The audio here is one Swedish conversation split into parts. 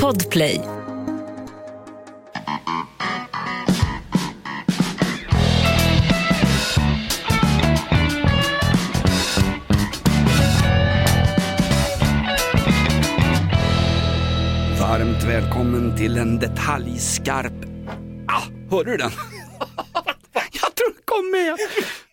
Podplay. Varmt välkommen till en detaljskarp... Ah, hörde du den? Jag tror den kom med.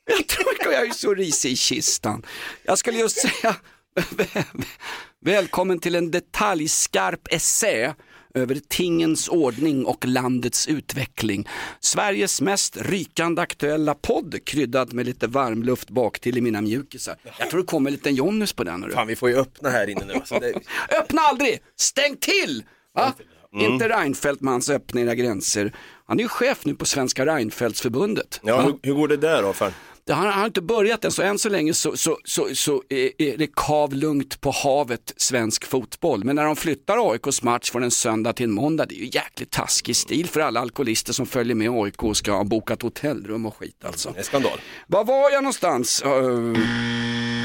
Jag tror jag är så risig i kistan. Jag skulle just säga välkommen till en detaljskarp essä över tingens ordning och landets utveckling. Sveriges mest rykande aktuella podd kryddad med lite varmluft bak till i mina mjukisar. Jag tror det kommer en liten Jonnys på den. hörru. Fan vi får ju öppna här inne nu. Alltså, det... Öppna aldrig! Stäng till! Va? Inte Reinfeldt med hans öppna era gränser. Han är ju chef nu på Svenska Reinfeldtsförbundet. Ja, hur, hur går det där då? Fan? Det har, har inte börjat än, så än så länge så, så, så, så är, det kav lugnt på havet svensk fotboll. Men när de flyttar AIKs match från en söndag till en måndag, det är ju jäkligt taskig stil för alla alkoholister som följer med AIK och ska ha bokat hotellrum och skit alltså. Det är skandal. Var var jag någonstans? Uh,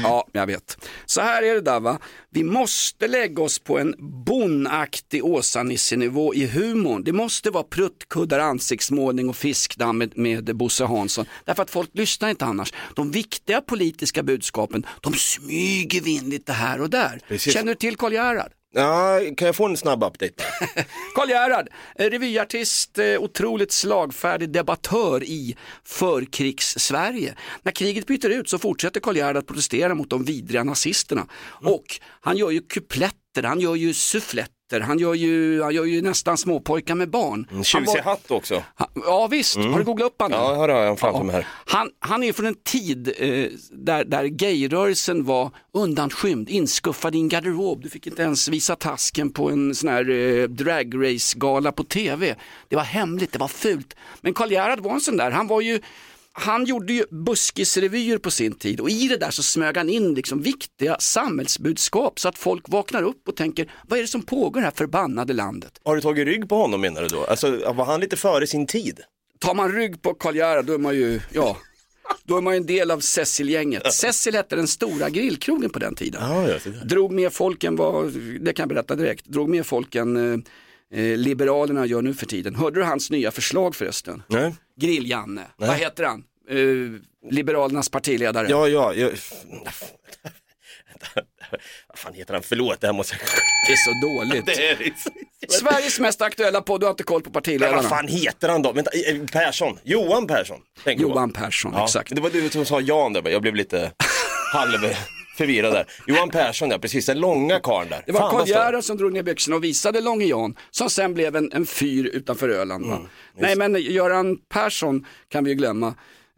ja, jag vet. Så här är det där va. Vi måste lägga oss på en bonaktig Åsa-Nisse-nivå i humorn. Det måste vara pruttkuddar, ansiktsmålning och fiskdamm med, med Bosse Hansson. Därför att folk lyssnar inte annars. De viktiga politiska budskapen, de smyger vi in lite här och där. Precis. Känner du till Karl Gerhard? Ja, kan jag få en snabb update? Karl Gerhard, eh, revyartist, eh, otroligt slagfärdig debattör i förkrigs-Sverige. När kriget bryter ut så fortsätter Karl Gerhard att protestera mot de vidriga nazisterna. Och han gör ju kupletter, han gör ju suffletter, han gör ju, han gör ju nästan småpojkar med barn. Han tjusig var- hatt också. han, ja visst, har du googlat upp honom? Ja, här har jag framför mig här. Han, han är från en tid eh, där, där gayrörelsen var undanskymd, inskuffad i en garderob. Du fick inte ens visa tasken på en sån här eh, dragrace-gala på tv. Det var hemligt, det var fult. Men Karl Gerhard var en sån där, han var ju han gjorde ju buskisrevyer på sin tid och i det där så smög han in liksom viktiga samhällsbudskap så att folk vaknar upp och tänker vad är det som pågår i det här förbannade landet? Har du tagit rygg på honom menar du då? Alltså var han lite före sin tid? tar man rygg på Karl Gerhard då är man ju, ja, då är man en del av Cecil-gänget. Cecil hette den stora grillkrogen på den tiden. Ja, ja. Drog mer folk än vad, det kan jag berätta direkt, drog mer folk än eh, eh, Liberalerna gör nu för tiden. Hörde du hans nya förslag förresten? Nej. Grill-Janne, vad heter han? Eh, Liberalernas partiledare. Ja, ja, jag... Vad fan heter han? Förlåt, det här måste jag... Det är så dåligt. Det är... Sveriges mest aktuella podd, du har inte koll på Men partiledarna. vad fan heter han då? Vänta, eh, Persson, Johan Persson. Johan Persson, Ja, exakt. Det var du som sa Jan där, jag blev lite halv förvirrad där. Johan Persson, ja precis, den långa karln där. Det var Fan, Karl? Gerhard som drog ner byxorna och visade Långe Jan som sen blev en, en fyr utanför Öland. Va? Nej men Göran Persson kan vi ju glömma.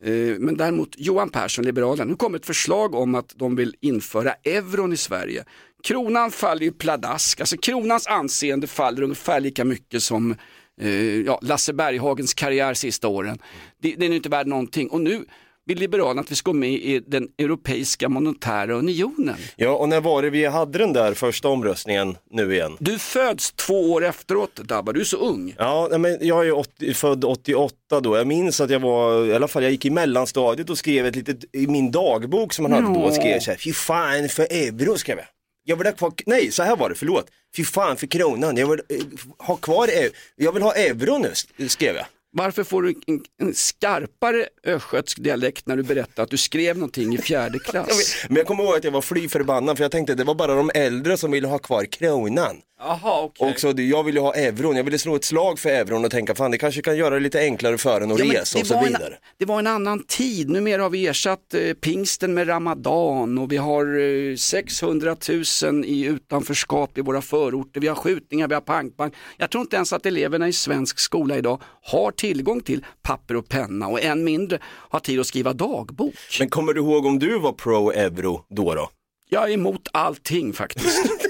Eh, Men däremot Johan Persson, Liberalerna, nu kommer ett förslag om att de vill införa euron i Sverige. Kronan faller ju pladask, alltså kronans anseende faller ungefär lika mycket som eh, ja, Lasse Berghagens karriär sista åren. Det, den är inte värd någonting och nu vill Liberalerna att vi ska gå med i den Europeiska monetära unionen. Ja, och när var det vi hade den där första omröstningen nu igen? Du föds två år efteråt Dabba, du är så ung. Ja, men jag är 80, född 88 då. Jag minns att jag var, i alla fall jag gick i mellanstadiet och skrev ett litet, i min dagbok som man hade då, skrev så här, fy fan för euro skrev jag. Jag vill ha kvar, nej så här var det, förlåt. Fy fan för kronan, jag vill eh, ha kvar euro, jag vill ha euro nu, skrev jag. Varför får du en, en skarpare östgötsk dialekt när du berättar att du skrev någonting i fjärde klass? Men jag kommer ihåg att jag var fly förbannad för jag tänkte att det var bara de äldre som ville ha kvar kronan. Jaha, okej. Och så, jag ville ha euron, jag ville slå ett slag för euron och tänka fan det kanske kan göra det lite enklare för en att Ja, resa och så vidare. En, det var en annan tid, numera har vi ersatt eh, pingsten med ramadan och vi har eh, 600 000 i utanförskap i våra förorter, vi har skjutningar, vi har pang-pang. Jag tror inte ens att eleverna i svensk skola idag har tillgång till papper och penna och än mindre har tid att skriva dagbok. Men kommer du ihåg om du var pro-euro då då? Jag är emot allting faktiskt.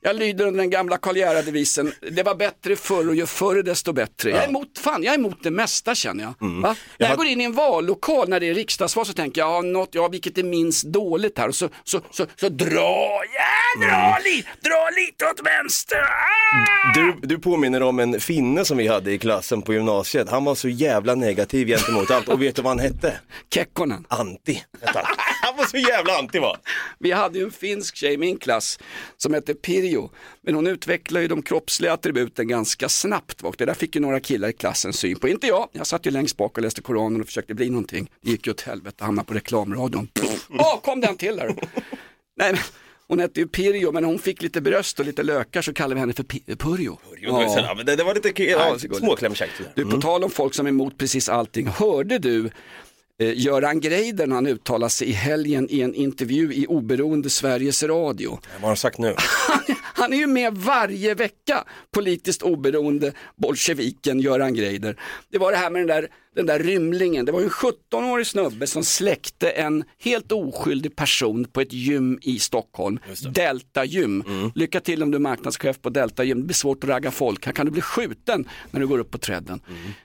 Jag lyder under den gamla Karl Gerhard-devisen, det var bättre förr och ju förr desto bättre. Jag är emot, fan, jag är emot det mesta känner jag. Va? När jag har- går in i en vallokal när det är riksdagsval så tänker jag, ja, något, ja vilket är minst dåligt här och så, så, så, så dra, ja, dra, lite, dra lite åt vänster. Ah! Du, du påminner om en finne som vi hade i klassen på gymnasiet. Han var så jävla negativ gentemot allt och vet du vad han hette? Kekkonen. Antti. Han. Var så jävla anti va? Vi hade ju en finsk tjej i min klass som hette Pirjo, men hon utvecklade ju de kroppsliga attributen ganska snabbt och det där fick ju några killar i klassen syn på. Inte jag, jag satt ju längst bak och läste Koranen och försökte bli någonting. Det gick ju åt helvete, hamnade på reklamradion. Åh, oh, kom den till där. Nej, men, hon hette ju Pirjo, men hon fick lite bröst och lite lökar så kallade vi henne för Purjo. Ja. Det, det var lite ja, småklämkäckt. Du, på tal om folk som är emot precis allting, hörde du Göran Greider när han uttalade sig i helgen i en intervju i oberoende Sveriges Radio. Vad har han sagt nu? Han är ju med varje vecka, politiskt oberoende bolsjeviken Göran Greider. Det var det här med den där, den där rymlingen, det var en 17-årig snubbe som släckte en helt oskyldig person på ett gym i Stockholm, Delta gym. Lycka till om du är marknadschef på Delta gym, det blir svårt att ragga folk, här kan du bli skjuten när du går upp på trädden.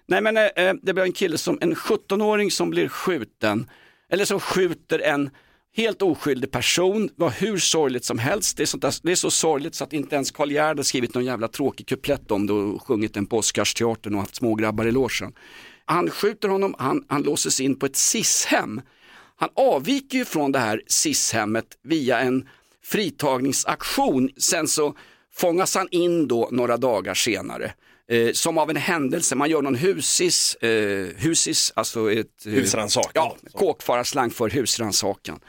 Nej men eh, det blev en kille som, en 17-åring som blir skjuten, eller som skjuter en Helt oskyldig person, var hur sorgligt som helst. Det är, sånt där, det är så sorgligt så att inte ens Karl Gerd har skrivit någon jävla tråkig kuplett om det och sjungit den på Oscarsteatern och haft smågrabbar i logen. Han skjuter honom, han, han låses in på ett SIS-hem. Han avviker ju från det här SIS-hemmet via en fritagningsaktion. Sen så fångas han in då några dagar senare. Eh, som av en händelse, man gör någon husis, eh, husis alltså ett... eh, Husrannsakan. Ja, kåkfararslang för husrannsakan.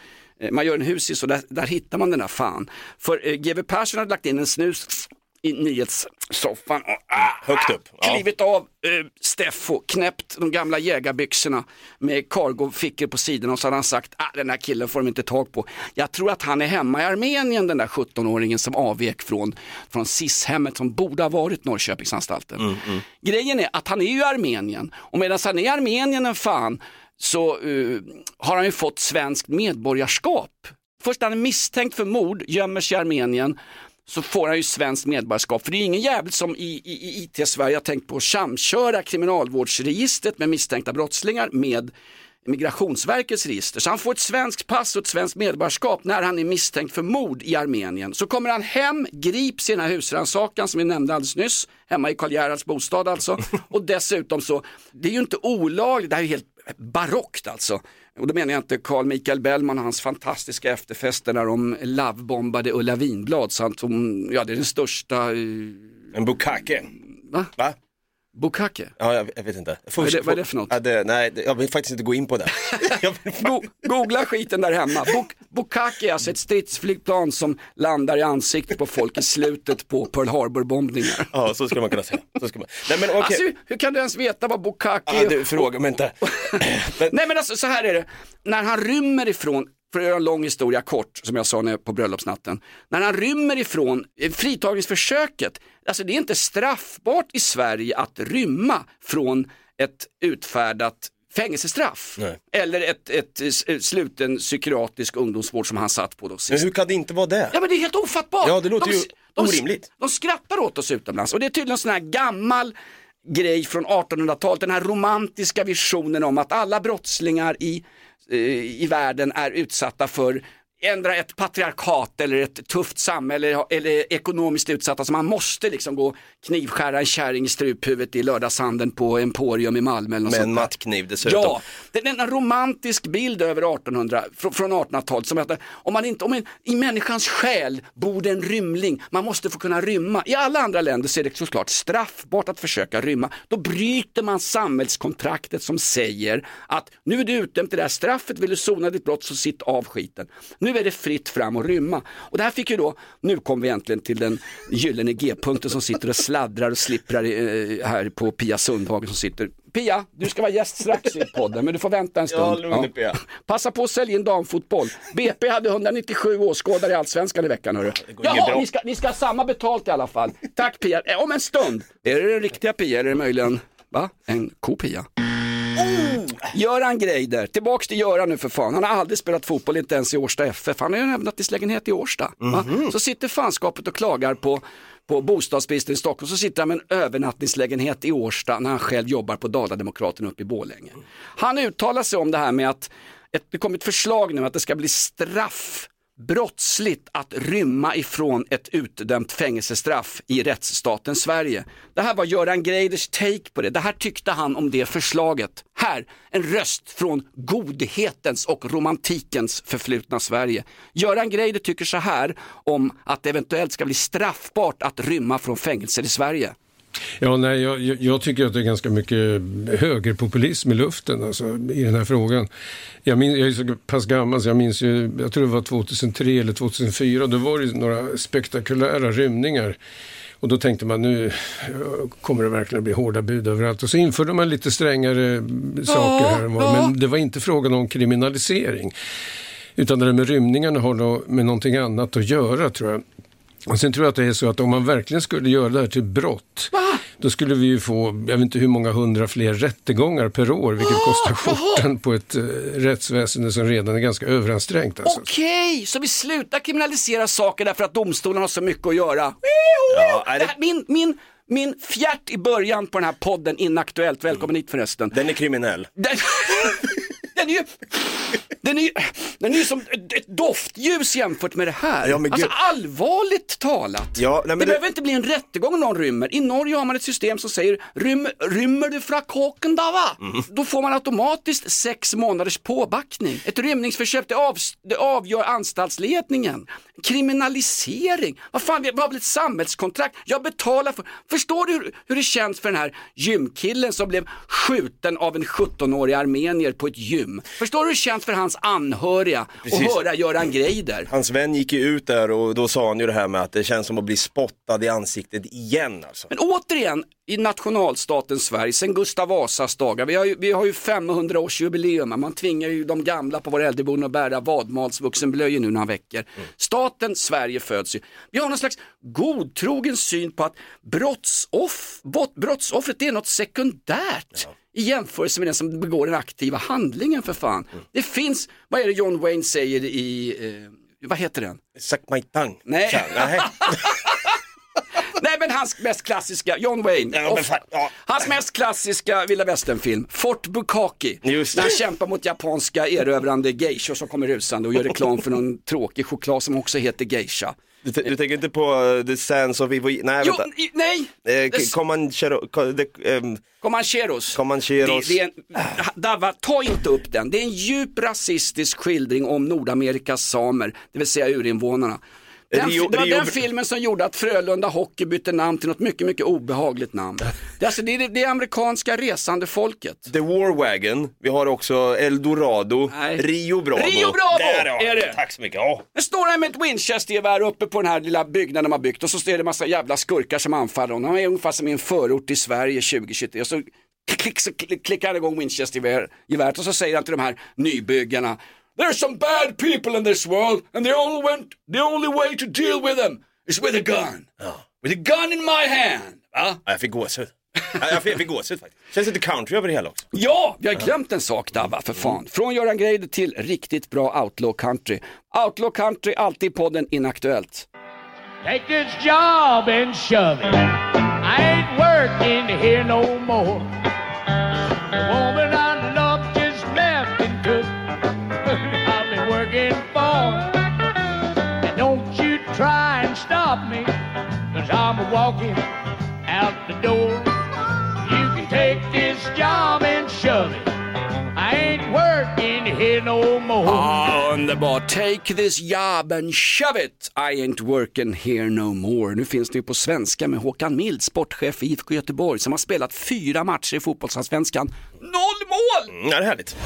Eh, Man gör en husis och där, där hittar man den där fan. För eh, GW Persson hade lagt in en snus i nyhetssoffan och ah, Högt upp. Ja. klivit av eh, Steffo, knäppt de gamla jägarbyxorna med cargofickor på sidorna och så hade han sagt, ah, den här killen får de inte tag på. Jag tror att han är hemma i Armenien den där 17-åringen som avvek från, från SIS-hemmet som borde ha varit Norrköpingsanstalten. Grejen är att han är ju i Armenien och medan han är i Armenien en fan så eh, har han ju fått svenskt medborgarskap. Först när han är misstänkt för mord, gömmer sig i Armenien, så får han ju svenskt medborgarskap. För det är ingen jävel som i, i, i IT-Sverige har tänkt på att samköra kriminalvårdsregistret med misstänkta brottslingar med Migrationsverkets register. Så han får ett svenskt pass och ett svenskt medborgarskap när han är misstänkt för mord i Armenien. Så kommer han hem, grips i den här husrannsakan som vi nämnde alldeles nyss, hemma i Karl Gerhards bostad alltså. Och dessutom så, det är ju inte olagligt, det här är ju helt barockt alltså. Och då menar jag inte Carl Michael Bellman och hans fantastiska efterfester när de lovebombade Ulla Vinblad. Så att hon, ja det är den största, eh, En bukake. va? Va? Bukake? Ja, jag, jag vet inte. Vad är det- vad är det för något? Ja, det, nej, det, jag vill faktiskt inte gå in på det. Go googla skiten där hemma. Buk Bukake är alltså ett stridsflygplan som landar i ansiktet på folk i slutet på Pearl Harbor-bombningar. ja, så skulle man kunna säga. Så ska man. Nej, men okej. Alltså, hur- kan du ens veta vad Bukake Ja, är? du, fråga mig inte. Men, Nej men alltså så här är det, när han rymmer ifrån, för att göra en lång historia kort, som jag sa när, på bröllopsnatten. När han rymmer ifrån eh, fritagningsförsöket, alltså det är inte straffbart i Sverige att rymma från ett utfärdat fängelsestraff. Nej. Eller ett, ett, eh, sluten psykiatrisk ungdomsvård som han satt på då men sist. hur kan det inte vara det? Ja men det är helt ofattbart. Ja, det låter ju de, orimligt. De skrattar åt oss utomlands och det är tydligen en sån här gammal grej från 1800-talet, den här romantiska visionen om att alla brottslingar i, eh, Eh, i världen är utsatta för ändra ett patriarkat eller ett tufft samhälle eller ekonomiskt utsatta så man måste liksom gå knivskära en kärring i struphuvudet i lördagshandeln på Emporium i Malmö. Eller något Med en mattkniv dessutom. Ja, det är en romantisk bild över 1800, fr- från 1800-talet som att om man inte, om en, i människans själ bor det en rymling, man måste få kunna rymma. I alla andra länder så är det såklart straffbart att försöka rymma. Då bryter man samhällskontraktet som säger att nu är du utdömt till det här straffet, vill du sona ditt brott så sitt av skiten. Nu är det fritt fram att rymma. Och det här fick ju då, nu kommer vi äntligen till den gyllene G-punkten som sitter och sladdrar och slipprar eh, här på Pia Sundhagen som sitter Pia, du ska vara gäst strax i podden men du får vänta en stund. Ja, lugn Pia. Passa på att sälja in damfotboll. BP hade 197 åskådare i Allsvenskan i veckan hörru. Jaha, ni ska, ni ska ha samma betalt i alla fall. Tack Pia, Eh, om en stund. Är det den riktiga Pia eller är det möjligen, va? En kopia? Göran Greider, tillbaks till Göran nu för fan. Han har aldrig spelat fotboll, inte ens i Årsta FF. Han har ju en övernattningslägenhet i Årsta. va? Så sitter fanskapet och klagar på, på bostadsbristen i Stockholm. Så sitter han med en övernattningslägenhet i Årsta när han själv jobbar på Dala-Demokraten uppe i Borlänge. Han uttalar sig om det här med att ett, det kommer ett förslag nu att det ska bli straff brottsligt att rymma ifrån ett utdömt fängelsestraff i rättsstaten Sverige. Det här var Göran Greiders take på det. Det här tyckte han om det förslaget. Här, en röst från godhetens och romantikens förflutna Sverige. Göran Greider tycker så här om att det eventuellt ska bli straffbart att rymma från fängelser i Sverige. Ja, nej, jag, jag, tycker att det är ganska mycket högerpopulism i luften alltså, i den här frågan. Jag, minns, jag är så pass gammal så jag minns ju, jag tror det var 2003 eller 2004, då var det några spektakulära rymningar. Och då tänkte man nu kommer det verkligen bli hårda bud överallt. Och så införde man lite strängare saker här. Men det var inte frågan om kriminalisering. Utan det där med rymningarna har då med någonting annat att göra tror jag. Och sen tror jag att det är så att om man verkligen skulle göra det här till brott, Va? då skulle vi ju få, jag vet inte hur många hundra fler rättegångar per år, vilket oh, kostar skjortan på ett uh, rättsväsende som redan är ganska överansträngt. Alltså. Okej, okay, så vi slutar kriminalisera saker därför att domstolarna har så mycket att göra. Ja, det... min, min, min fjärt i början på den här podden, Inaktuellt, välkommen mm. hit förresten. Den är kriminell. Den... den är ju, den är, den är som ett doftljus jämfört med det här. Ja, alltså allvarligt talat. Ja, nej, det, det behöver inte bli en rättegång om någon rymmer. I Norge har man ett system som säger Rym, rymmer du från kåken då va? Mm. Då får man automatiskt sex månaders påbackning. Ett rymningsförsök det, av, det avgör anstaltsledningen. Kriminalisering, vad fan vi har väl ett samhällskontrakt. Jag betalar för, förstår du hur, hur det känns för den här gymkillen som blev skjuten av en 17-årig armenier på ett gym? Förstår du hur det känns för hans anhöriga Precis. att höra Göran Greider? Hans vän gick ju ut där och då sa han ju det här med att det känns som att bli spottad i ansiktet igen alltså. Men återigen, i nationalstaten Sverige, sen Gustav Vasas dagar, vi har ju, vi har ju 500-årsjubileum, man tvingar ju de gamla på våra äldreboenden att bära vadmalsvuxenblöjor nu några veckor. Mm. Staten Sverige föds ju. Vi har någon slags godtrogen syn på att brottsoff, brottsoffret är något sekundärt. Ja i jämförelse med den som begår den aktiva handlingen för fan. Mm. Det finns, vad är det John Wayne säger i, eh, vad heter den? Suck my tongue. Nej. Nej men hans mest klassiska, John Wayne, ja, fan, ja. hans mest klassiska vilda västern-film, Fort Bukaki. Just När han kämpar mot japanska erövrande geishor som kommer rusande och gör reklam för någon tråkig choklad som också heter geisha. Du, du, tänker inte på uh, The Sands of Evil, nej jo, vänta. nej! Eh, Comanchero, um, Comancheros. Comancheros. Det, det en, Dava, ta inte upp den. Det är en djup rasistisk skildring om Nordamerikas samer, det vill säga urinvånarna. Den, Rio, det var Rio... den filmen som gjorde att Frölunda Hockey bytte namn till något mycket, mycket obehagligt namn. Det är, alltså, det, är det amerikanska resande folket. The War Wagon, vi har också Eldorado, Nej. Rio Bravo. Rio Bravo Där, är det. Tack så mycket. Oh. Det står här med ett Winchester-gevär uppe på den här lilla byggnaden de har byggt och så står det en massa jävla skurkar som anfaller honom. De är ungefär som i en förort i Sverige 2023. Och så klick, så klickar han igång Winchester-geväret och så säger han till de här nybyggarna There's some bad people in this world and the only, went, the only way to deal with them is with a gun. Ja. With a gun in my hand. Va? Ja, jag fick gåshud. jag fick, gåshud faktiskt. Känns lite country över det hela också. Ja, vi har glömt en sak Dabba, för fan. Från Göran Greider till riktigt bra outlaw country. Outlaw country, alltid podden Inaktuellt. Take this job and shove it. I ain't working here no more. No more. Ah, underbart. Take this job and shove it. I ain't working here no more. Nu finns det ju på svenska med Håkan Mild, sportchef i IFK Göteborg, som har spelat fyra matcher i fotbollsallsvenskan. Noll mål! Mm, det är härligt.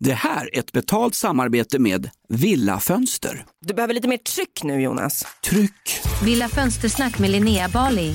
Det här är ett betalt samarbete med Villa Fönster. Du behöver lite mer tryck nu Jonas. Tryck! Villa Fönstersnack med Linnea Bali.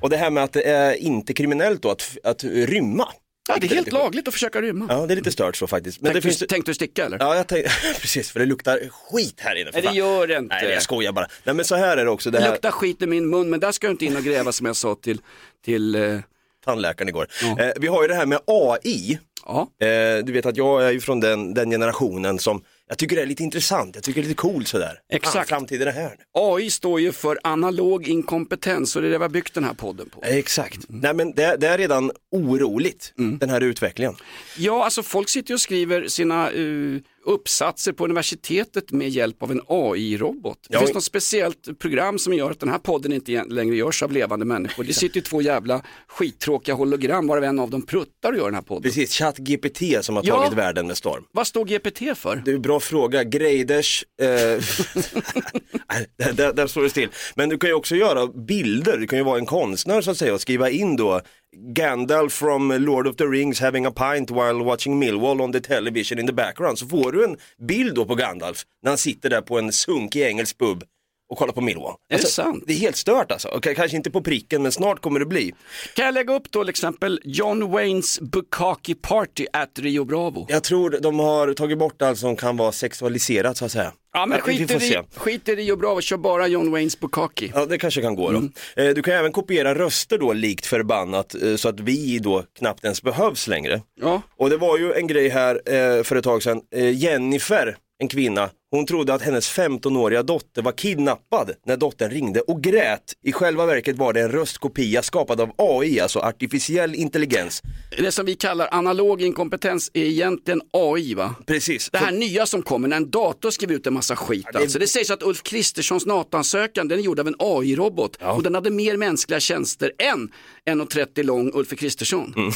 Och det här med att det är inte kriminellt då att, att rymma. Ja, det är helt lagligt att försöka rymma. Ja, det är lite stört så faktiskt. Men Tänkte, det finns... du, tänkte du sticka eller? Ja, jag tänkte, precis, för det luktar skit här inne. Nej, det gör det inte. Nej, jag skojar bara. Nej, men så här är det också. Det Det här, luktar skit i min mun, men där ska du inte in och gräva som jag sa till, till eh, tandläkaren igår. Ja. Eh, vi har ju det här med AI. ja. Eh, du vet att jag är ju från den, den generationen som, jag tycker det är lite intressant, jag tycker det är lite coolt sådär. Exakt. Fan, framtiden är här. AI står ju för analog inkompetens och det är det vi har byggt den här podden på. Exakt. Nej men det, det är redan oroligt, Mm. den här utvecklingen. Ja, alltså folk sitter ju och skriver sina eh, uppsatser på universitetet med hjälp av en AI-robot. Det Ja, finns något speciellt program som gör att den här podden inte längre görs av levande människor. Det sitter ju två jävla skittråkiga hologram varav en av dem pruttar och gör den här podden. Precis, ChatGPT som har Ja. tagit världen med storm. Vad står GPT för? Det är en bra fråga, Graders, eh... Där, där, där står det still. Men du kan ju också göra bilder, du kan ju vara en konstnär så att säga och skriva in då Gandalf from Lord of the Rings having a pint while watching Millwall on the television in the background. Så får du en bild då på Gandalf när han sitter där på en sunkig engelsk pub och kollar på Millwall. Är det sant? Det är helt stört alltså. Och kanske inte på pricken men snart kommer det bli. Kan jag lägga upp då till exempel John Waynes Bukaki Party at Rio Bravo? Jag tror de har tagit bort allt som kan vara sexualiserat så att säga. Ja men skit i, se. skit i Rio Bravo, kör bara John Waynes Bukaki. Ja, det kanske kan gå då. Mm. Eh, Du kan även kopiera röster då likt förbannat eh, så att vi då knappt ens behövs längre. Ja. Och det var ju en grej här eh, för ett tag sedan. Jennifer, en kvinna, hon trodde att hennes 15-åriga dotter var kidnappad när dottern ringde och grät. I själva verket var det en röstkopia skapad av AI, alltså artificiell intelligens. Det som vi kallar analog inkompetens är egentligen AI va? Precis. Det här nya som kommer när en dator skriver ut en massa skit. det- Alltså. Det sägs att Ulf Kristerssons NATO-ansökan den är gjord av en AI-robot och den hade mer mänskliga tjänster än 1,30 lång Ulf Kristersson. Mm.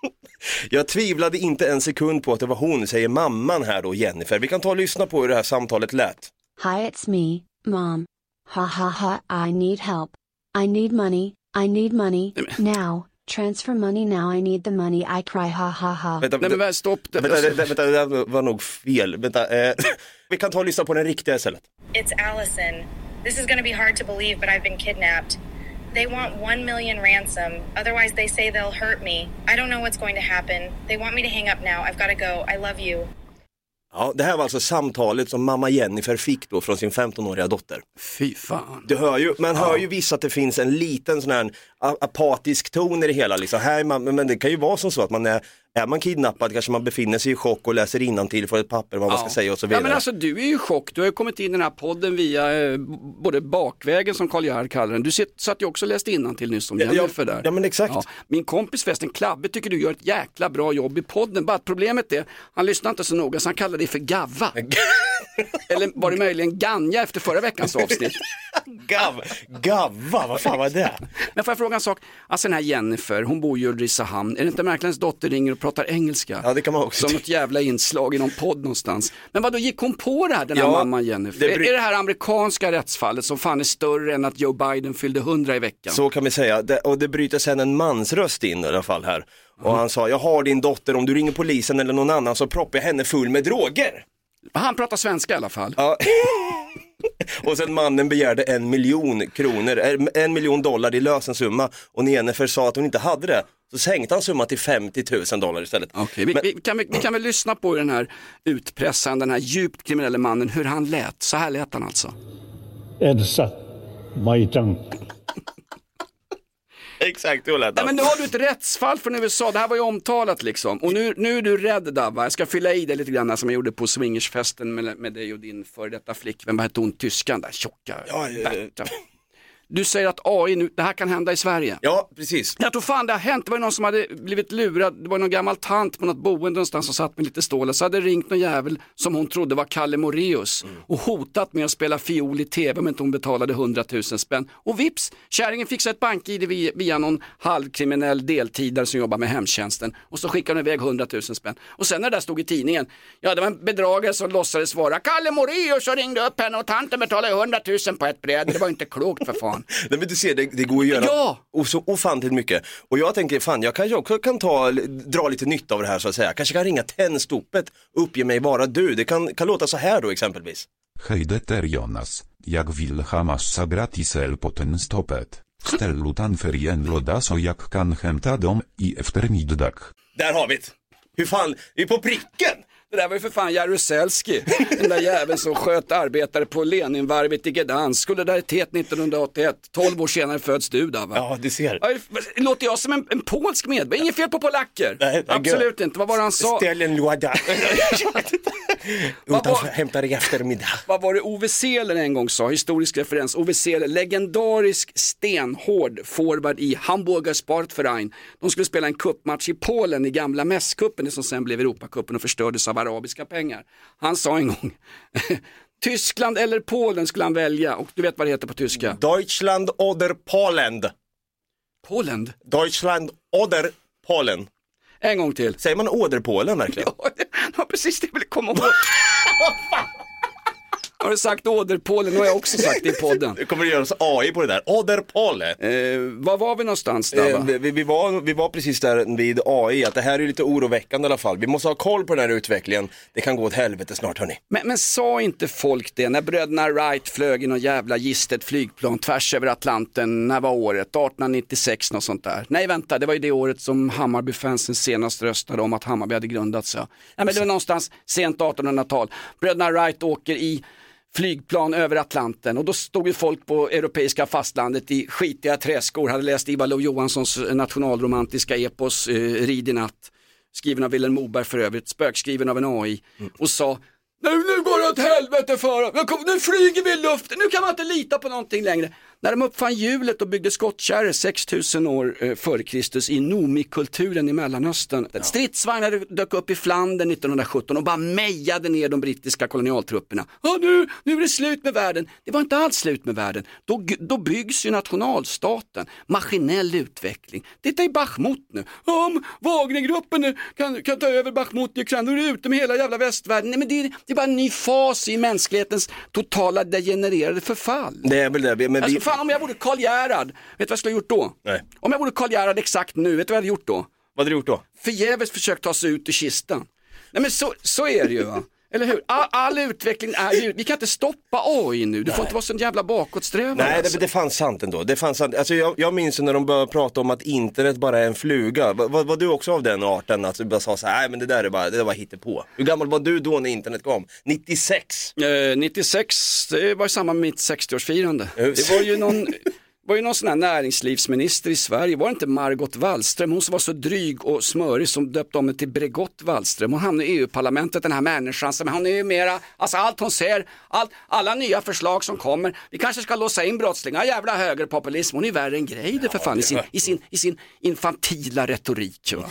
Jag tvivlade inte en sekund på att det var hon, säger mamman här då, Jennifer. Vi kan ta och lyssna på hur det här samtalet lät. Hi, it's me, Mom. Ha ha ha, I need help. I need money, I need money, now. Transfer money now, I need the money, I cry ha ha ha. Vänta, Nej men väl, stopp. Det. Vänta, det, det, vänta, det där var nog fel. Vänta, eh, vi kan ta och lyssna på den riktiga istället. It's Allison. This is to be hard to believe, but I've been kidnapped. They want one million ransom. Otherwise, they say they'll hurt me. I don't know what's going to happen. They want me to hang up now. I've got to go. I love you. Ja, det här var alltså samtalet som mamma Jennifer fick då från sin 15-åriga dotter. Fy fan. Du hör ju, man hör ju visst att det finns en liten sån här apatisk ton i det hela. Liksom. Här är man, men det kan ju vara som så att man är, är man kidnappad kanske man befinner sig i chock och läser innantill för ett papper vad man ska säga och så vidare. Ja men alltså du är ju i chock, du har ju kommit in i den här podden via eh, både bakvägen som Karl Gerhard kallar den. Du satt ju också och läste innantill nyss om Ja, ja, Jennifer där. ja, men exakt. Min kompis förresten, Klabbe, tycker du gör ett jäkla bra jobb i podden. Bara att problemet är, han lyssnar inte så noga så han kallar dig för Gavva. Eller var det möjligen Ganja efter förra veckans avsnitt? Gav, gavva, vad fan var det? Men får jag fråga en sak? Alltså den här Jennifer, hon bor ju i Ulricehamn. Är det inte märkligt hennes dotter ringer och pratar engelska? Ja, det kan man också Som något jävla inslag i någon podd någonstans. Men vad då gick hon på det här, den här Ja, mamman Jennifer? det är, det här amerikanska rättsfallet som fan är större än att Joe Biden fyllde 100 i veckan? Så kan vi säga, det, och det bryter sen en mansröst in i alla fall här. Och han sa, jag har din dotter, om du ringer polisen eller någon annan så proppar jag henne full med droger. Han pratar svenska i alla fall. Ja. och sen mannen begärde en miljon kronor, en miljon dollar i lösensumma och när Jennifer sa att hon inte hade det så sänkte han summan till 50 000 dollar istället. Okej, vi, vi, kan, vi, vi kan väl lyssna på hur den här utpressaren, den här djupt kriminella mannen, hur han lät. Så här lät han alltså. Elsa Majdan. Exakt, så lät men nu har du ett rättsfall från USA, det här var ju omtalat liksom. Och nu, nu är du rädd Davva, jag ska fylla i det lite grann som jag gjorde på swingersfesten med, med dig och din före detta flickvän, vad hette hon, tyskan där, tjocka Ja, ja, ja. Du säger att AI nu, det här kan hända i Sverige. Ja, precis. Jag tror fan det har hänt, det var någon som hade blivit lurad, det var någon gammal tant på något boende någonstans som satt med lite stålar, så hade ringt någon jävel som hon trodde var Kalle Moreus och hotat med att spela fiol i tv om inte hon betalade 100 000 spänn. Och vips, kärringen fixade ett bank-id via, via någon halvkriminell deltidare som jobbar med hemtjänsten och så skickade hon iväg 100 000 spänn. Och sen när det där stod i tidningen, ja det var en bedragare som låtsades vara Kalle Moreus och ringde upp henne och tanten betalade 100 000 på ett bräde, det var inte klokt för fan. Nej, men du ser, det, det går att göra Ja! och så ofantligt mycket. Och jag tänker, fan jag kanske också kan ta, dra lite nytta av det här så att säga. Kanske kan ringa Tennstopet, uppge mig vara du. Det kan, kan låta så här då exempelvis. Hej deter Jonas, jak vill ha massa gratis el på ten stopet. Ställ utan ferien lodas och jag kan hämta dem i eftermiddag. Där har vi det. Hur fan, vi är på pricken! Det där var ju för fan Jaruzelski, den där jäveln som sköt arbetare på Leninvarvet i Gdansk, solidaritet 1981, 12 år senare föds du där va? Ja, du ser. Låter jag som en, en polsk medborgare? Inget fel på polacker. Nej, Absolut inte. Vad var det han sa? Ställ en låda. Vad Utanför, hämtar i eftermiddag. Vad var det Ove Seeler en gång sa, historisk referens, Ove Seeler, legendarisk stenhård forward i Hamburger Sportverein. De skulle spela en kuppmatch i Polen i gamla mässkuppen, det som sen blev Europacupen och förstördes av arabiska pengar. Han sa en gång, Tyskland eller Polen skulle han välja och du vet vad det heter på tyska? Deutschland oder Polen. Polen? Deutschland oder Polen. En gång till. Säger man Oder-Polen verkligen? Ja, det var precis det jag ville komma ihåg. Har du sagt åderpålen? Nu har jag också sagt det i podden. Det kommer att göras AI på det där. Oder-Polen. Eh, var var vi någonstans där Eh, va? vi, vi, var, vi var precis där vid AI, att det här är lite oroväckande i alla fall. Vi måste ha koll på den här utvecklingen. Det kan gå åt helvete snart hörni. Men, men sa inte folk det när bröderna Wright flög i någon jävla gistet flygplan tvärs över Atlanten, när var året? 1896 något sånt där. Nej vänta, det var ju det året som Hammarby-fansen senast röstade om att Hammarby hade grundats. Ja. Nej, men det var någonstans sent 1800-tal. Bröderna Wright åker i flygplan över Atlanten. Och då stod ju folk på europeiska fastlandet i skitiga träskor, hade läst Ivar Lo-Johanssons nationalromantiska epos eh, Rid i natt, skriven av Vilhelm Moberg för övrigt, spökskriven av en AI och sa nu, nu går det åt helvete för kom- Nu flyger vi i luften, nu kan man inte lita på någonting längre. När de uppfann hjulet och byggde skottkärror 6000 år eh, före Kristus i Nomi-kulturen i Mellanöstern. Stridsvagnar dök upp i Flandern 1917 och bara mejade ner de brittiska kolonialtrupperna. Ja, nu, nu är det slut med världen. Det var inte alls slut med världen. Då, då byggs ju nationalstaten, maskinell utveckling. Titta i Bachmut nu. Om Wagnergruppen nu kan, kan ta över Bachmut i Ukraina, då är det ute med hela jävla västvärlden. Nej, men det, är- det är bara en ny fas i mänsklighetens totala degenererade förfall. Det är väl det, men vi... Alltså, fan om jag vore Karl Gerhard, vet du vad jag skulle ha gjort då? Nej. Om jag vore Karl Gerhard exakt nu, vet du vad jag hade gjort då? Vad hade du gjort då? Förgäves försökt ta sig ut ur kistan. Nej men så, så är det ju va. Eller hur? All, all utveckling är ju, vi kan inte stoppa AI nu, du får inte vara så jävla bakåtsträvande. Nej, alltså. det, det fanns sant ändå. Det fanns sant. Alltså, jag, jag minns när de började prata om att internet bara är en fluga. Var, var, var du också av den arten? Att du bara sa så här, nej men det där är bara, det där var hittepå. Hur gammal var du då när internet kom? 96? Eh, 96, det var i samband med mitt 60-årsfirande. Just. Det var ju någon, var ju någon sån här näringslivsminister i Sverige, var det inte Margot Wallström, hon som var så dryg och smörig som döpte om det till Bregott Wallström. Hon hamnade i EU-parlamentet den här människan, som hon är ju mera, alltså allt hon ser, allt, alla nya förslag som kommer, vi kanske ska låsa in brottslingar, jävla högerpopulism, hon är värre än Greider för fan i sin, i sin, i sin infantila retorik. Va?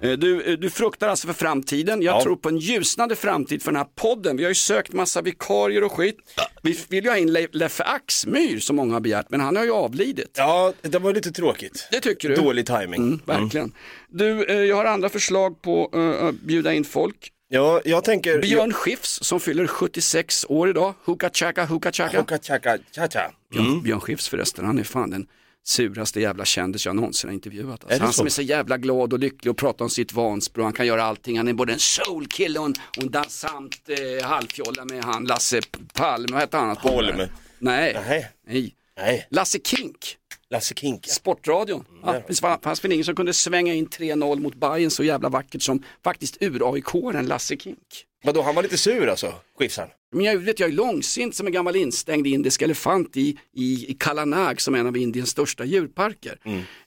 Du, eh, du fruktar alltså för framtiden. Jag tror på en ljusnande framtid för den här podden. Vi har ju sökt massa vikarier och skit. Vi vill ju ha in Le- Leffe Axmyr som många har begärt, men han har ju avlidit. Ja, det var lite tråkigt. Det tycker du? Dålig timing. Mm, verkligen. Du, eh, jag har andra förslag på eh, att bjuda in folk. Ja, jag tänker... Björn Skifs som fyller 76 år idag. Huka chaka, huka chaka. Hoka chaka cha-cha. Björn, Björn Skifs förresten, han är fan den suraste jävla kändis jag någonsin har intervjuat. Alltså. det Han så? som är så jävla glad och lycklig och pratar om sitt Vansbro, han kan göra allting. Han är både en soulkille och en, och en dansant eh, halvfjolla med han Lasse Palme, vad heter han? Holm. Nej. Nej. Nej. Nej. Lasse Kink. Lasse Kink. ja. Sportradion. Ja, det fanns- fanns väl ingen som kunde svänga in 3-0 mot Bayern så jävla vackert som faktiskt ur-AIK-aren Lasse Kink. Vadå, han var lite sur alltså, Skifsan? Men jag vet, jag är långsint som en gammal instängd indisk elefant i, i, i Kalanag som är en av Indiens största djurparker.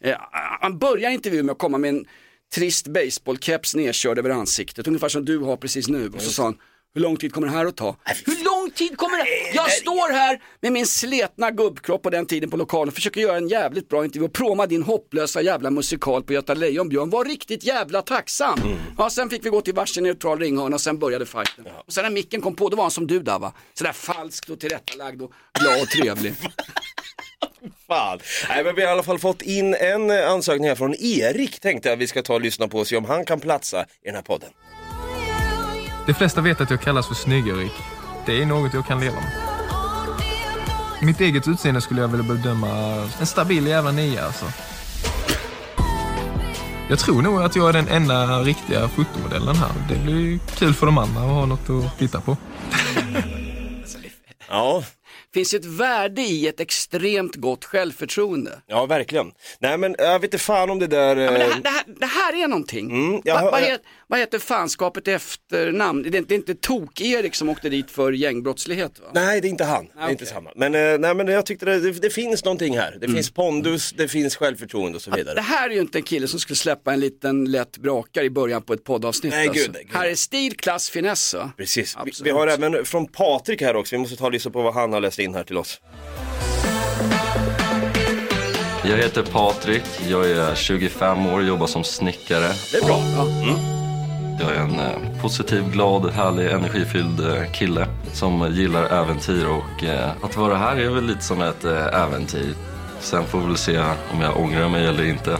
Eh, han börjar intervjun med att komma med en trist baseballkeps nedkörd över ansiktet, ungefär som du har precis nu. Och så sa han, hur lång tid kommer det här att ta? Hur lång tid kommer det? Jag står här med min sletna gubbkropp på den tiden på lokalen, försöker göra en jävligt bra intervju och proma din hopplösa jävla musikal på Göta Lejon Björn. Var riktigt jävla tacksam. Ja, sen fick vi gå till varsin neutral ringhörna och sen började fighten. Och sen när micken kom på, då var han som du där va? Sådär falskt och tillrättalagd och glad och trevlig. Fan. Nej, men vi har i alla fall fått in en eh, ansökning här från Erik tänkte jag vi ska ta och lyssna på och se om han kan platsa i den här podden. De flesta vet att jag kallas för snygg-Erik. Det är något jag kan leva med. Mitt eget utseende skulle jag vilja bedöma en stabil jävla nia alltså. Jag tror nog att jag är den enda riktiga fotomodellen här. Det blir kul för de andra att ha något att titta på. Ja. Finns ett värde i ett extremt gott självförtroende. Ja, verkligen. Nej, men jag vet inte fan om det där... Ja, men det, eh, här, det, här, det här är någonting. Mm, jag Va, jag- vad heter fanskapet efternamn? Det är, inte- det är inte Tok-Erik som åkte dit för gängbrottslighet va? Nej, det är inte han. Det är inte samma. Men, eh, nej, men jag tyckte det, det, det finns någonting här. Det finns pondus, det finns självförtroende och så vidare. Det här är ju inte en kille som skulle släppa en liten lätt brakare i början på ett poddavsnitt. Nej, alltså. gud, gud. Här är stil, klass, finess. va? Precis. Vi, vi har även från Patrik här också. Vi måste ta och lyssna på vad han har läst in här till oss. Jag heter Patrik, jag är 25 år och jobbar som snickare. Det är bra. Mm. Jag är en eh, positiv, glad, härlig, energifylld eh, kille som gillar äventyr och eh, att vara här är väl lite som ett äventyr. Sen får vi väl se om jag ångrar mig eller inte.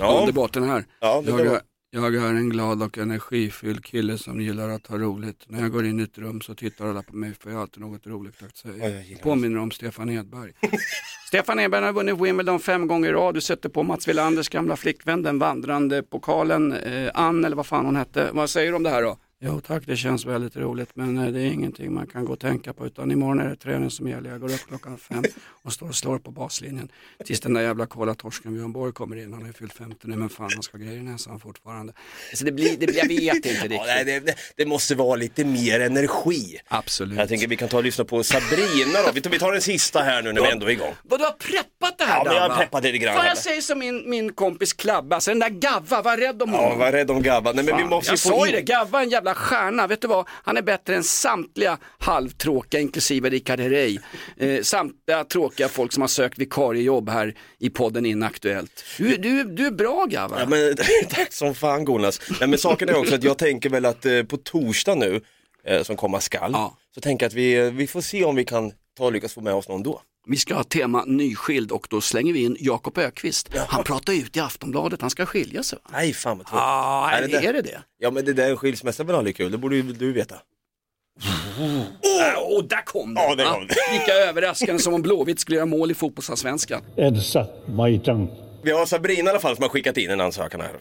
Underbart den här. Ja, det jag är en glad och energifylld kille som gillar att ha roligt. När jag går in i ett rum så tittar alla på mig för jag har alltid något roligt att säga. Påminner om Stefan Edberg. Stefan Edberg har vunnit Wimbledon fem gånger i rad. Du sätter på Mats Wilanders gamla flickvän, den vandrande pokalen, eh, Ann eller vad fan hon hette. Vad säger du om det här då? Jo tack, det känns väldigt roligt men eh, det är ingenting man kan gå och tänka på utan imorgon är det träning som gäller. Jag går upp klockan fem och står och slår på baslinjen tills den där jävla kolatorsken Björn Borg kommer in. Han har ju fyllt 50 nu men fan han ska ha grejer i näsan fortfarande. Så det blir, det blir, jag vet inte riktigt. Ja, nej, det, det, det måste vara lite mer energi. Absolut. Jag tänker vi kan ta och lyssna på Sabrina då. Vi tar, vi tar den sista här nu när vi ändå är igång. Vad du har preppat det här Ja, men jag har preppat lite grann Fan, jag säger som min, min kompis Klabbe, alltså den där Gavva, var rädd om Ja, honom. var rädd om Gabba. Nej, men vi måste jag få sa ju in... det, Gavva en jävla stjärna. Vet du vad? Han är bättre än samtliga halvtråkiga, inklusive Richard Herrey. Eh, samtliga tråkiga folk som har sökt vikariejobb här i podden Inaktuellt. Du, du, du är bra Gavva. Ja, men, tack som fan Jonas. Nej, men saken är också att jag tänker väl att eh, på torsdag nu, eh, som komma skall, så tänker jag att vi, eh, vi får se om vi kan ta och lyckas få med oss någon då. Vi ska ha tema nyskild och då slänger vi in Jakob Ökvist. Han pratar ut i Aftonbladet, han ska skilja sig. va? Nej, fan vad tråkigt. Ah, är, där- är det det? Ja men det där är en skilsmässa väl aldrig kul, det borde ju du veta. Åh, oh, där kom det! Ja, där kom det. Lika överraskande som om Blåvitt skulle göra mål i fotbollsallsvenskan. Elsa Majtan. Vi har Sabrina i alla fall som har skickat in en ansökan här.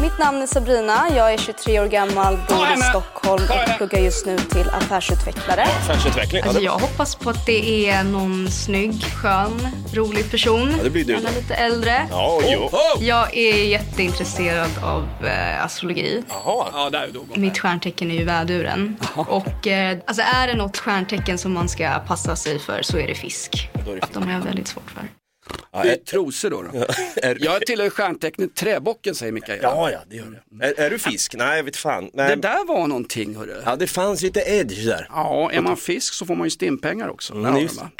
Mitt namn är Sabrina. Jag är 23 år gammal, bor i Stockholm och pluggar just nu till affärsutvecklare. Affärsutveckling. Alltså, jag hoppas på att det är någon snygg, skön, rolig person. Ja, det blir du Gärna lite äldre. Ja, jo. Jag är jätteintresserad av eh, astrologi. Jaha. Ja, där är då. Mitt stjärntecken är ju väduren. Och eh, alltså är det något stjärntecken som man ska passa sig för så är det fisk. De har jag väldigt svårt för. Det är trosor då. då. Jag tillhör stjärntecknet träbocken säger Mikael. Ja, ja, det gör det. Är, är du fisk? Nej, jag vet fan. Det Men, där var någonting hörru. ja, det fanns lite edge där. Ja, är man fisk så får man ju stimpengar också. Mm, just. va?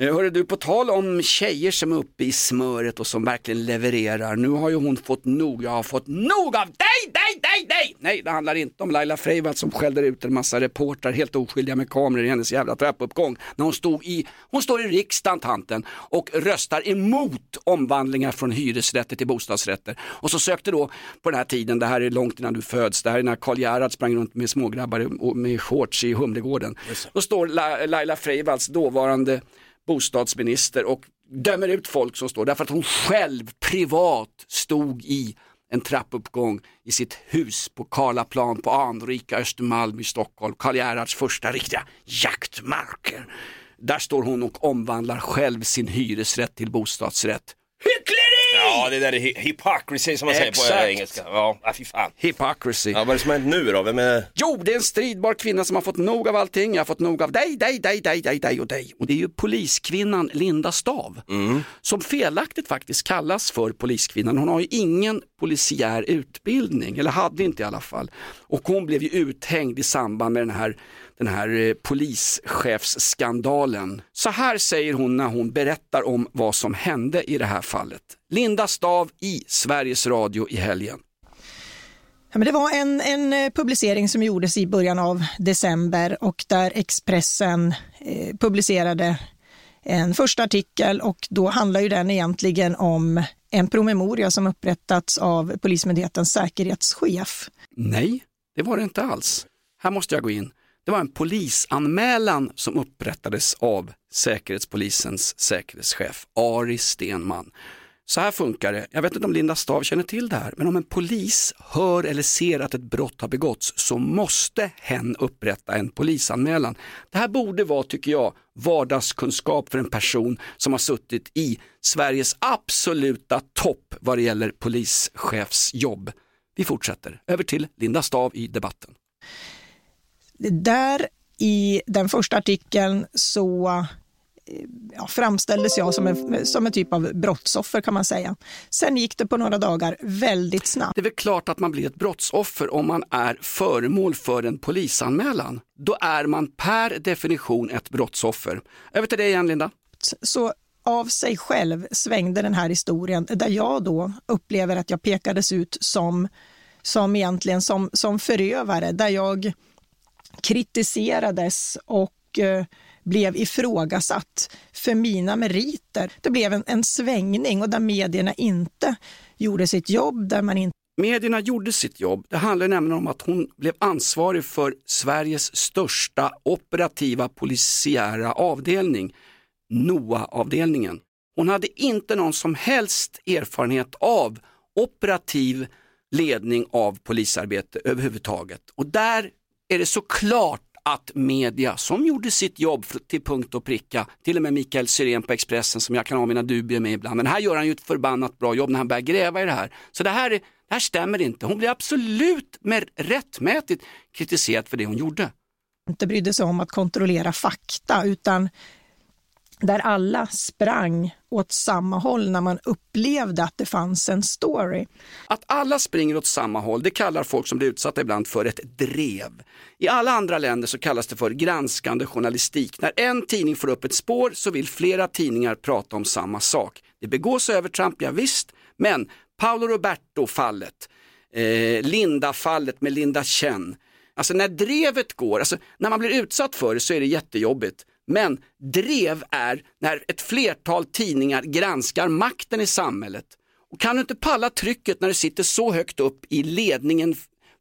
Eh, Hörru du, på tal om tjejer som är uppe i smöret och som verkligen levererar. Nu har ju hon fått nog, jag har fått nog av dig, dig, dig! Nej, det handlar inte om Laila Freivalds som skällde ut en massa reportrar helt oskyldiga med kameror i hennes jävla trappuppgång. När hon stod i, hon står i riksdagen tanten och röstar emot omvandlingar från hyresrätter till bostadsrätter. Och så sökte då på den här tiden, det här är långt innan du föds, det här är när Karl Gerhard sprang runt med smågrabbar med shorts i Humlegården. Då står La- Laila Freivalds, dåvarande bostadsminister och dömer ut folk som står därför att hon själv privat stod i en trappuppgång i sitt hus på Karlaplan på anrika Östermalm i Stockholm, Karl Gerhards första riktiga jaktmarker. Där står hon och omvandlar själv sin hyresrätt till bostadsrätt. Ja, det där är hy- hypocrisy som man säger på Exakt. engelska. Ja, ah, fy fan. Hypocrisy. Ja, vad är det som har hänt nu då? Vem är... Jo, det är en stridbar kvinna som har fått nog av allting. Jag har fått nog av dig, dig, dig, dig, dig, dig och dig. Och det är ju poliskvinnan Linda Stav. Som felaktigt faktiskt kallas för poliskvinnan. Hon har ju ingen polisiär utbildning, eller hade inte i alla fall. Och hon blev ju uthängd i samband med den här, den här eh, polischefsskandalen. Så här säger hon när hon berättar om vad som hände i det här fallet. Linda Stav i Sveriges Radio i helgen. Ja, men det var en, en eh, publicering som gjordes i början av december och där Expressen eh, publicerade en första artikel och då handlar ju den egentligen om en promemoria som upprättats av Polismyndighetens säkerhetschef. Nej, det var det inte alls. Här måste jag gå in. Det var en polisanmälan som upprättades av Säkerhetspolisens säkerhetschef Ari Stenman. Så här funkar det. Jag vet inte om Linda Stav känner till det här, men om en polis hör eller ser att ett brott har begåtts så måste hen upprätta en polisanmälan. Det här borde vara, tycker jag, vardagskunskap för en person som har suttit i Sveriges absoluta topp vad det gäller polischefsjobb. Vi fortsätter. Över till Linda Stav i debatten. Där i den första artikeln så eh, ja, framställdes jag som en, som en typ av brottsoffer kan man säga. Sen gick det på några dagar väldigt snabbt. Det är väl klart att man blir ett brottsoffer om man är föremål för en polisanmälan. Då är man per definition ett brottsoffer. Över till dig igen Linda. Så av sig själv svängde den här historien där jag då upplever att jag pekades ut som, som egentligen som, som förövare, där jag kritiserades och eh, blev ifrågasatt för mina meriter. Det blev en, en svängning och där medierna inte gjorde sitt jobb, där man inte Medierna gjorde sitt jobb. Det handlar nämligen om att hon blev ansvarig för Sveriges största operativa polisiära avdelning, NOA-avdelningen. Hon hade inte någon som helst erfarenhet av operativ ledning av polisarbete överhuvudtaget. Och där är det såklart att media som gjorde sitt jobb till punkt och pricka, till och med Mikael Syrén på Expressen som jag kan ha mina dubier med ibland, men här gör han ju ett förbannat bra jobb när han börjar gräva i det här. Så det här, är, det här stämmer inte. Hon blir absolut med rättmätigt kritiserad för det hon gjorde. inte brydde sig om att kontrollera fakta, utan där alla sprang åt samma håll när man upplevde att det fanns en story. Att alla springer åt samma håll, det kallar folk som blir utsatta ibland för ett drev. I alla andra länder så kallas det för granskande journalistik. När en tidning får upp ett spår så vill flera tidningar prata om samma sak. Det begås övertramp, ja, visst, men Paolo Roberto-fallet, eh, Linda-fallet med Linda Chen, alltså när drevet går, alltså när man blir utsatt för det så är det jättejobbigt. Men drev är när ett flertal tidningar granskar makten i samhället. Och kan du inte palla trycket när du sitter så högt upp i ledningen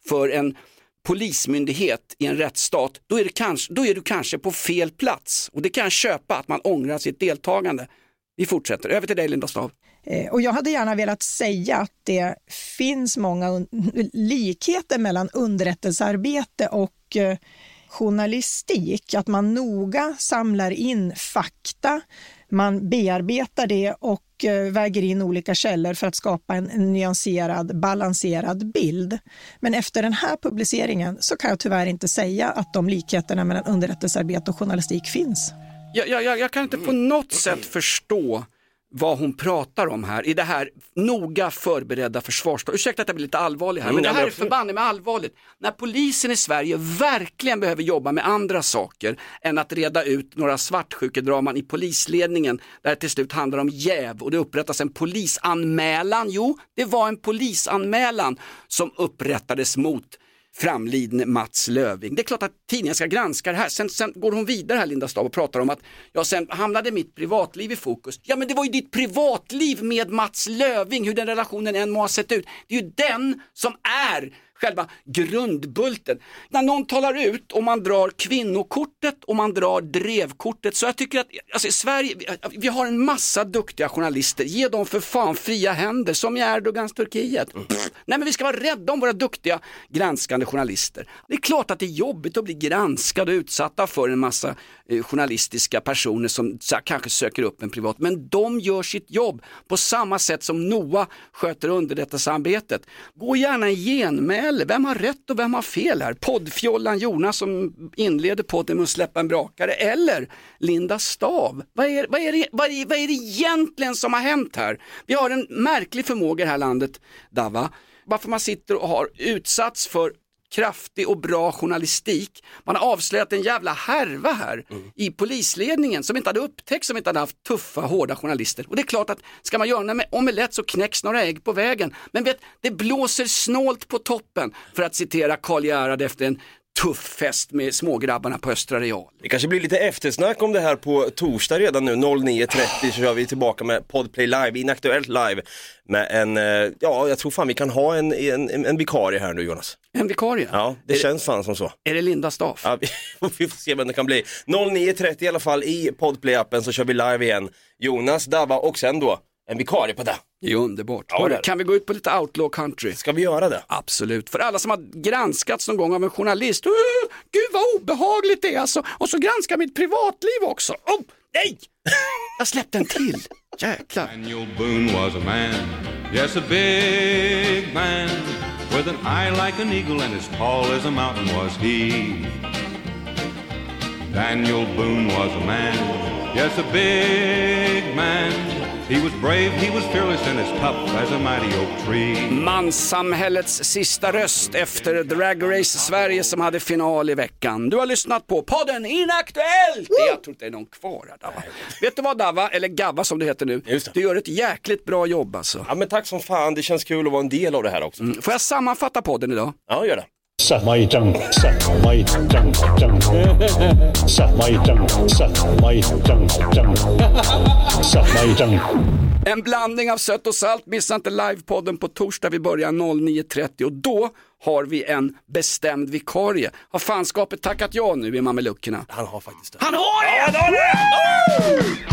för en polismyndighet i en rättsstat, då är, kanske, då är du kanske på fel plats. Och det kan jag köpa att man ångrar sitt deltagande. Vi fortsätter, över till dig Linda Stav. Eh, och jag hade gärna velat säga att det finns många likheter mellan underrättelsearbete och eh, journalistik. Att man noga samlar in fakta, man bearbetar det och eh, väger in olika källor för att skapa en, nyanserad, balanserad bild. Men efter den här publiceringen så kan jag tyvärr inte säga att de likheterna mellan underrättelsearbete och journalistik finns. Jag, jag jag kan inte på något sätt förstå vad hon pratar om här i det här noga förberedda försvarstal. Ursäkta att jag blir lite allvarlig här, men det här är förbanne med allvarligt. När polisen i Sverige verkligen behöver jobba med andra saker än att reda ut några svartsjukedraman i polisledningen där det till slut handlar om jäv och det upprättas en polisanmälan. Jo, det var en polisanmälan som upprättades mot framlidne Mats Löving. Det är klart att tidningen ska granska det här. Sen, sen går hon vidare här Linda Stav och pratar om att ja, sen hamnade mitt privatliv i fokus. Ja men det var ju ditt privatliv med Mats Löving, hur den relationen än må ha sett ut. Det är ju den som är själva grundbulten. När någon talar ut och man drar kvinnokortet och man drar drevkortet så jag tycker att alltså, Sverige, vi, har en massa duktiga journalister, ge dem för fan fria händer som i Erdogans Turkiet. Pff, nej men vi ska vara rädda om våra duktiga granskande journalister. Det är klart att det är jobbigt att bli granskad och utsatta för en massa Eh, journalistiska personer som kanske söker upp en privat, men de gör sitt jobb på samma sätt som Noa sköter underrättelsearbetet. Gå gärna i genmäle, vem har rätt och vem har fel här? Poddfjollan Jonas som inleder podden med att släppa en brakare eller Linda Stav. Vad är, vad, är det, vad, är, vad är det egentligen som har hänt här? Vi har en märklig förmåga i det här landet, Dava, varför man sitter och har utsatts för kraftig och bra journalistik. Man har avslöjat en jävla härva här i polisledningen som inte hade upptäckts som inte hade haft tuffa, hårda journalister. Och det är klart att ska man göra en omelett så knäcks några ägg på vägen. Men vet, det blåser snålt på toppen för att citera Karl Gerhard efter en tuff fest med smågrabbarna på Östra Real. Det kanske blir lite eftersnack om det här på torsdag redan nu, 09.30 så kör vi tillbaka med Podplay Live, Inaktuellt Live med en, eh, ja jag tror fan vi kan ha en, en, en, vikarie här nu Jonas. En vikarie? Ja, det känns fan som så. Är det Linda Staff? Ja, vi, får se vem det kan bli. 09.30 i alla fall i Podplay-appen så kör vi live igen. Jonas, Dava och sen då en vikarie på det. Det är underbart. Ja, Hörru, det är det. kan vi gå ut på lite outlaw country? Ska vi göra det? Absolut. För alla som har granskats någon gång av en journalist. Uh, gud vad obehagligt det är alltså. Och så granskar mitt privatliv också. Oh, nej! Jag släppte en till. Jäklar. Daniel Boone was a man, yes, a big man, with an eye like an eagle and as tall as a mountain was he. Daniel Boone was a man, yes, a big man. He was brave, he was fearless, and as tough as a mighty oak tree. Manssamhällets sista röst efter Drag Race Sverige som hade final i veckan. Du har lyssnat på podden Inaktuellt! Det Jag tror inte det är någon kvar här Dava. Vet du vad Dava, eller Gavva som det heter nu, du gör ett jäkligt bra jobb alltså. Ja men tack som fan, det känns kul att vara en del av det här också. Får jag sammanfatta podden idag? Ja, gör det. Samaitan, samaitan, tang. Samaitan, samaitan, tang. Samaitan. En blandning av sött och salt. Missa inte livepodden på torsdag. Vi börjar 09.30 och då har vi en bestämd vikarie. Har fanskapet tackat ja nu i mameluckerna? Han har faktiskt det. Han har det! han har det!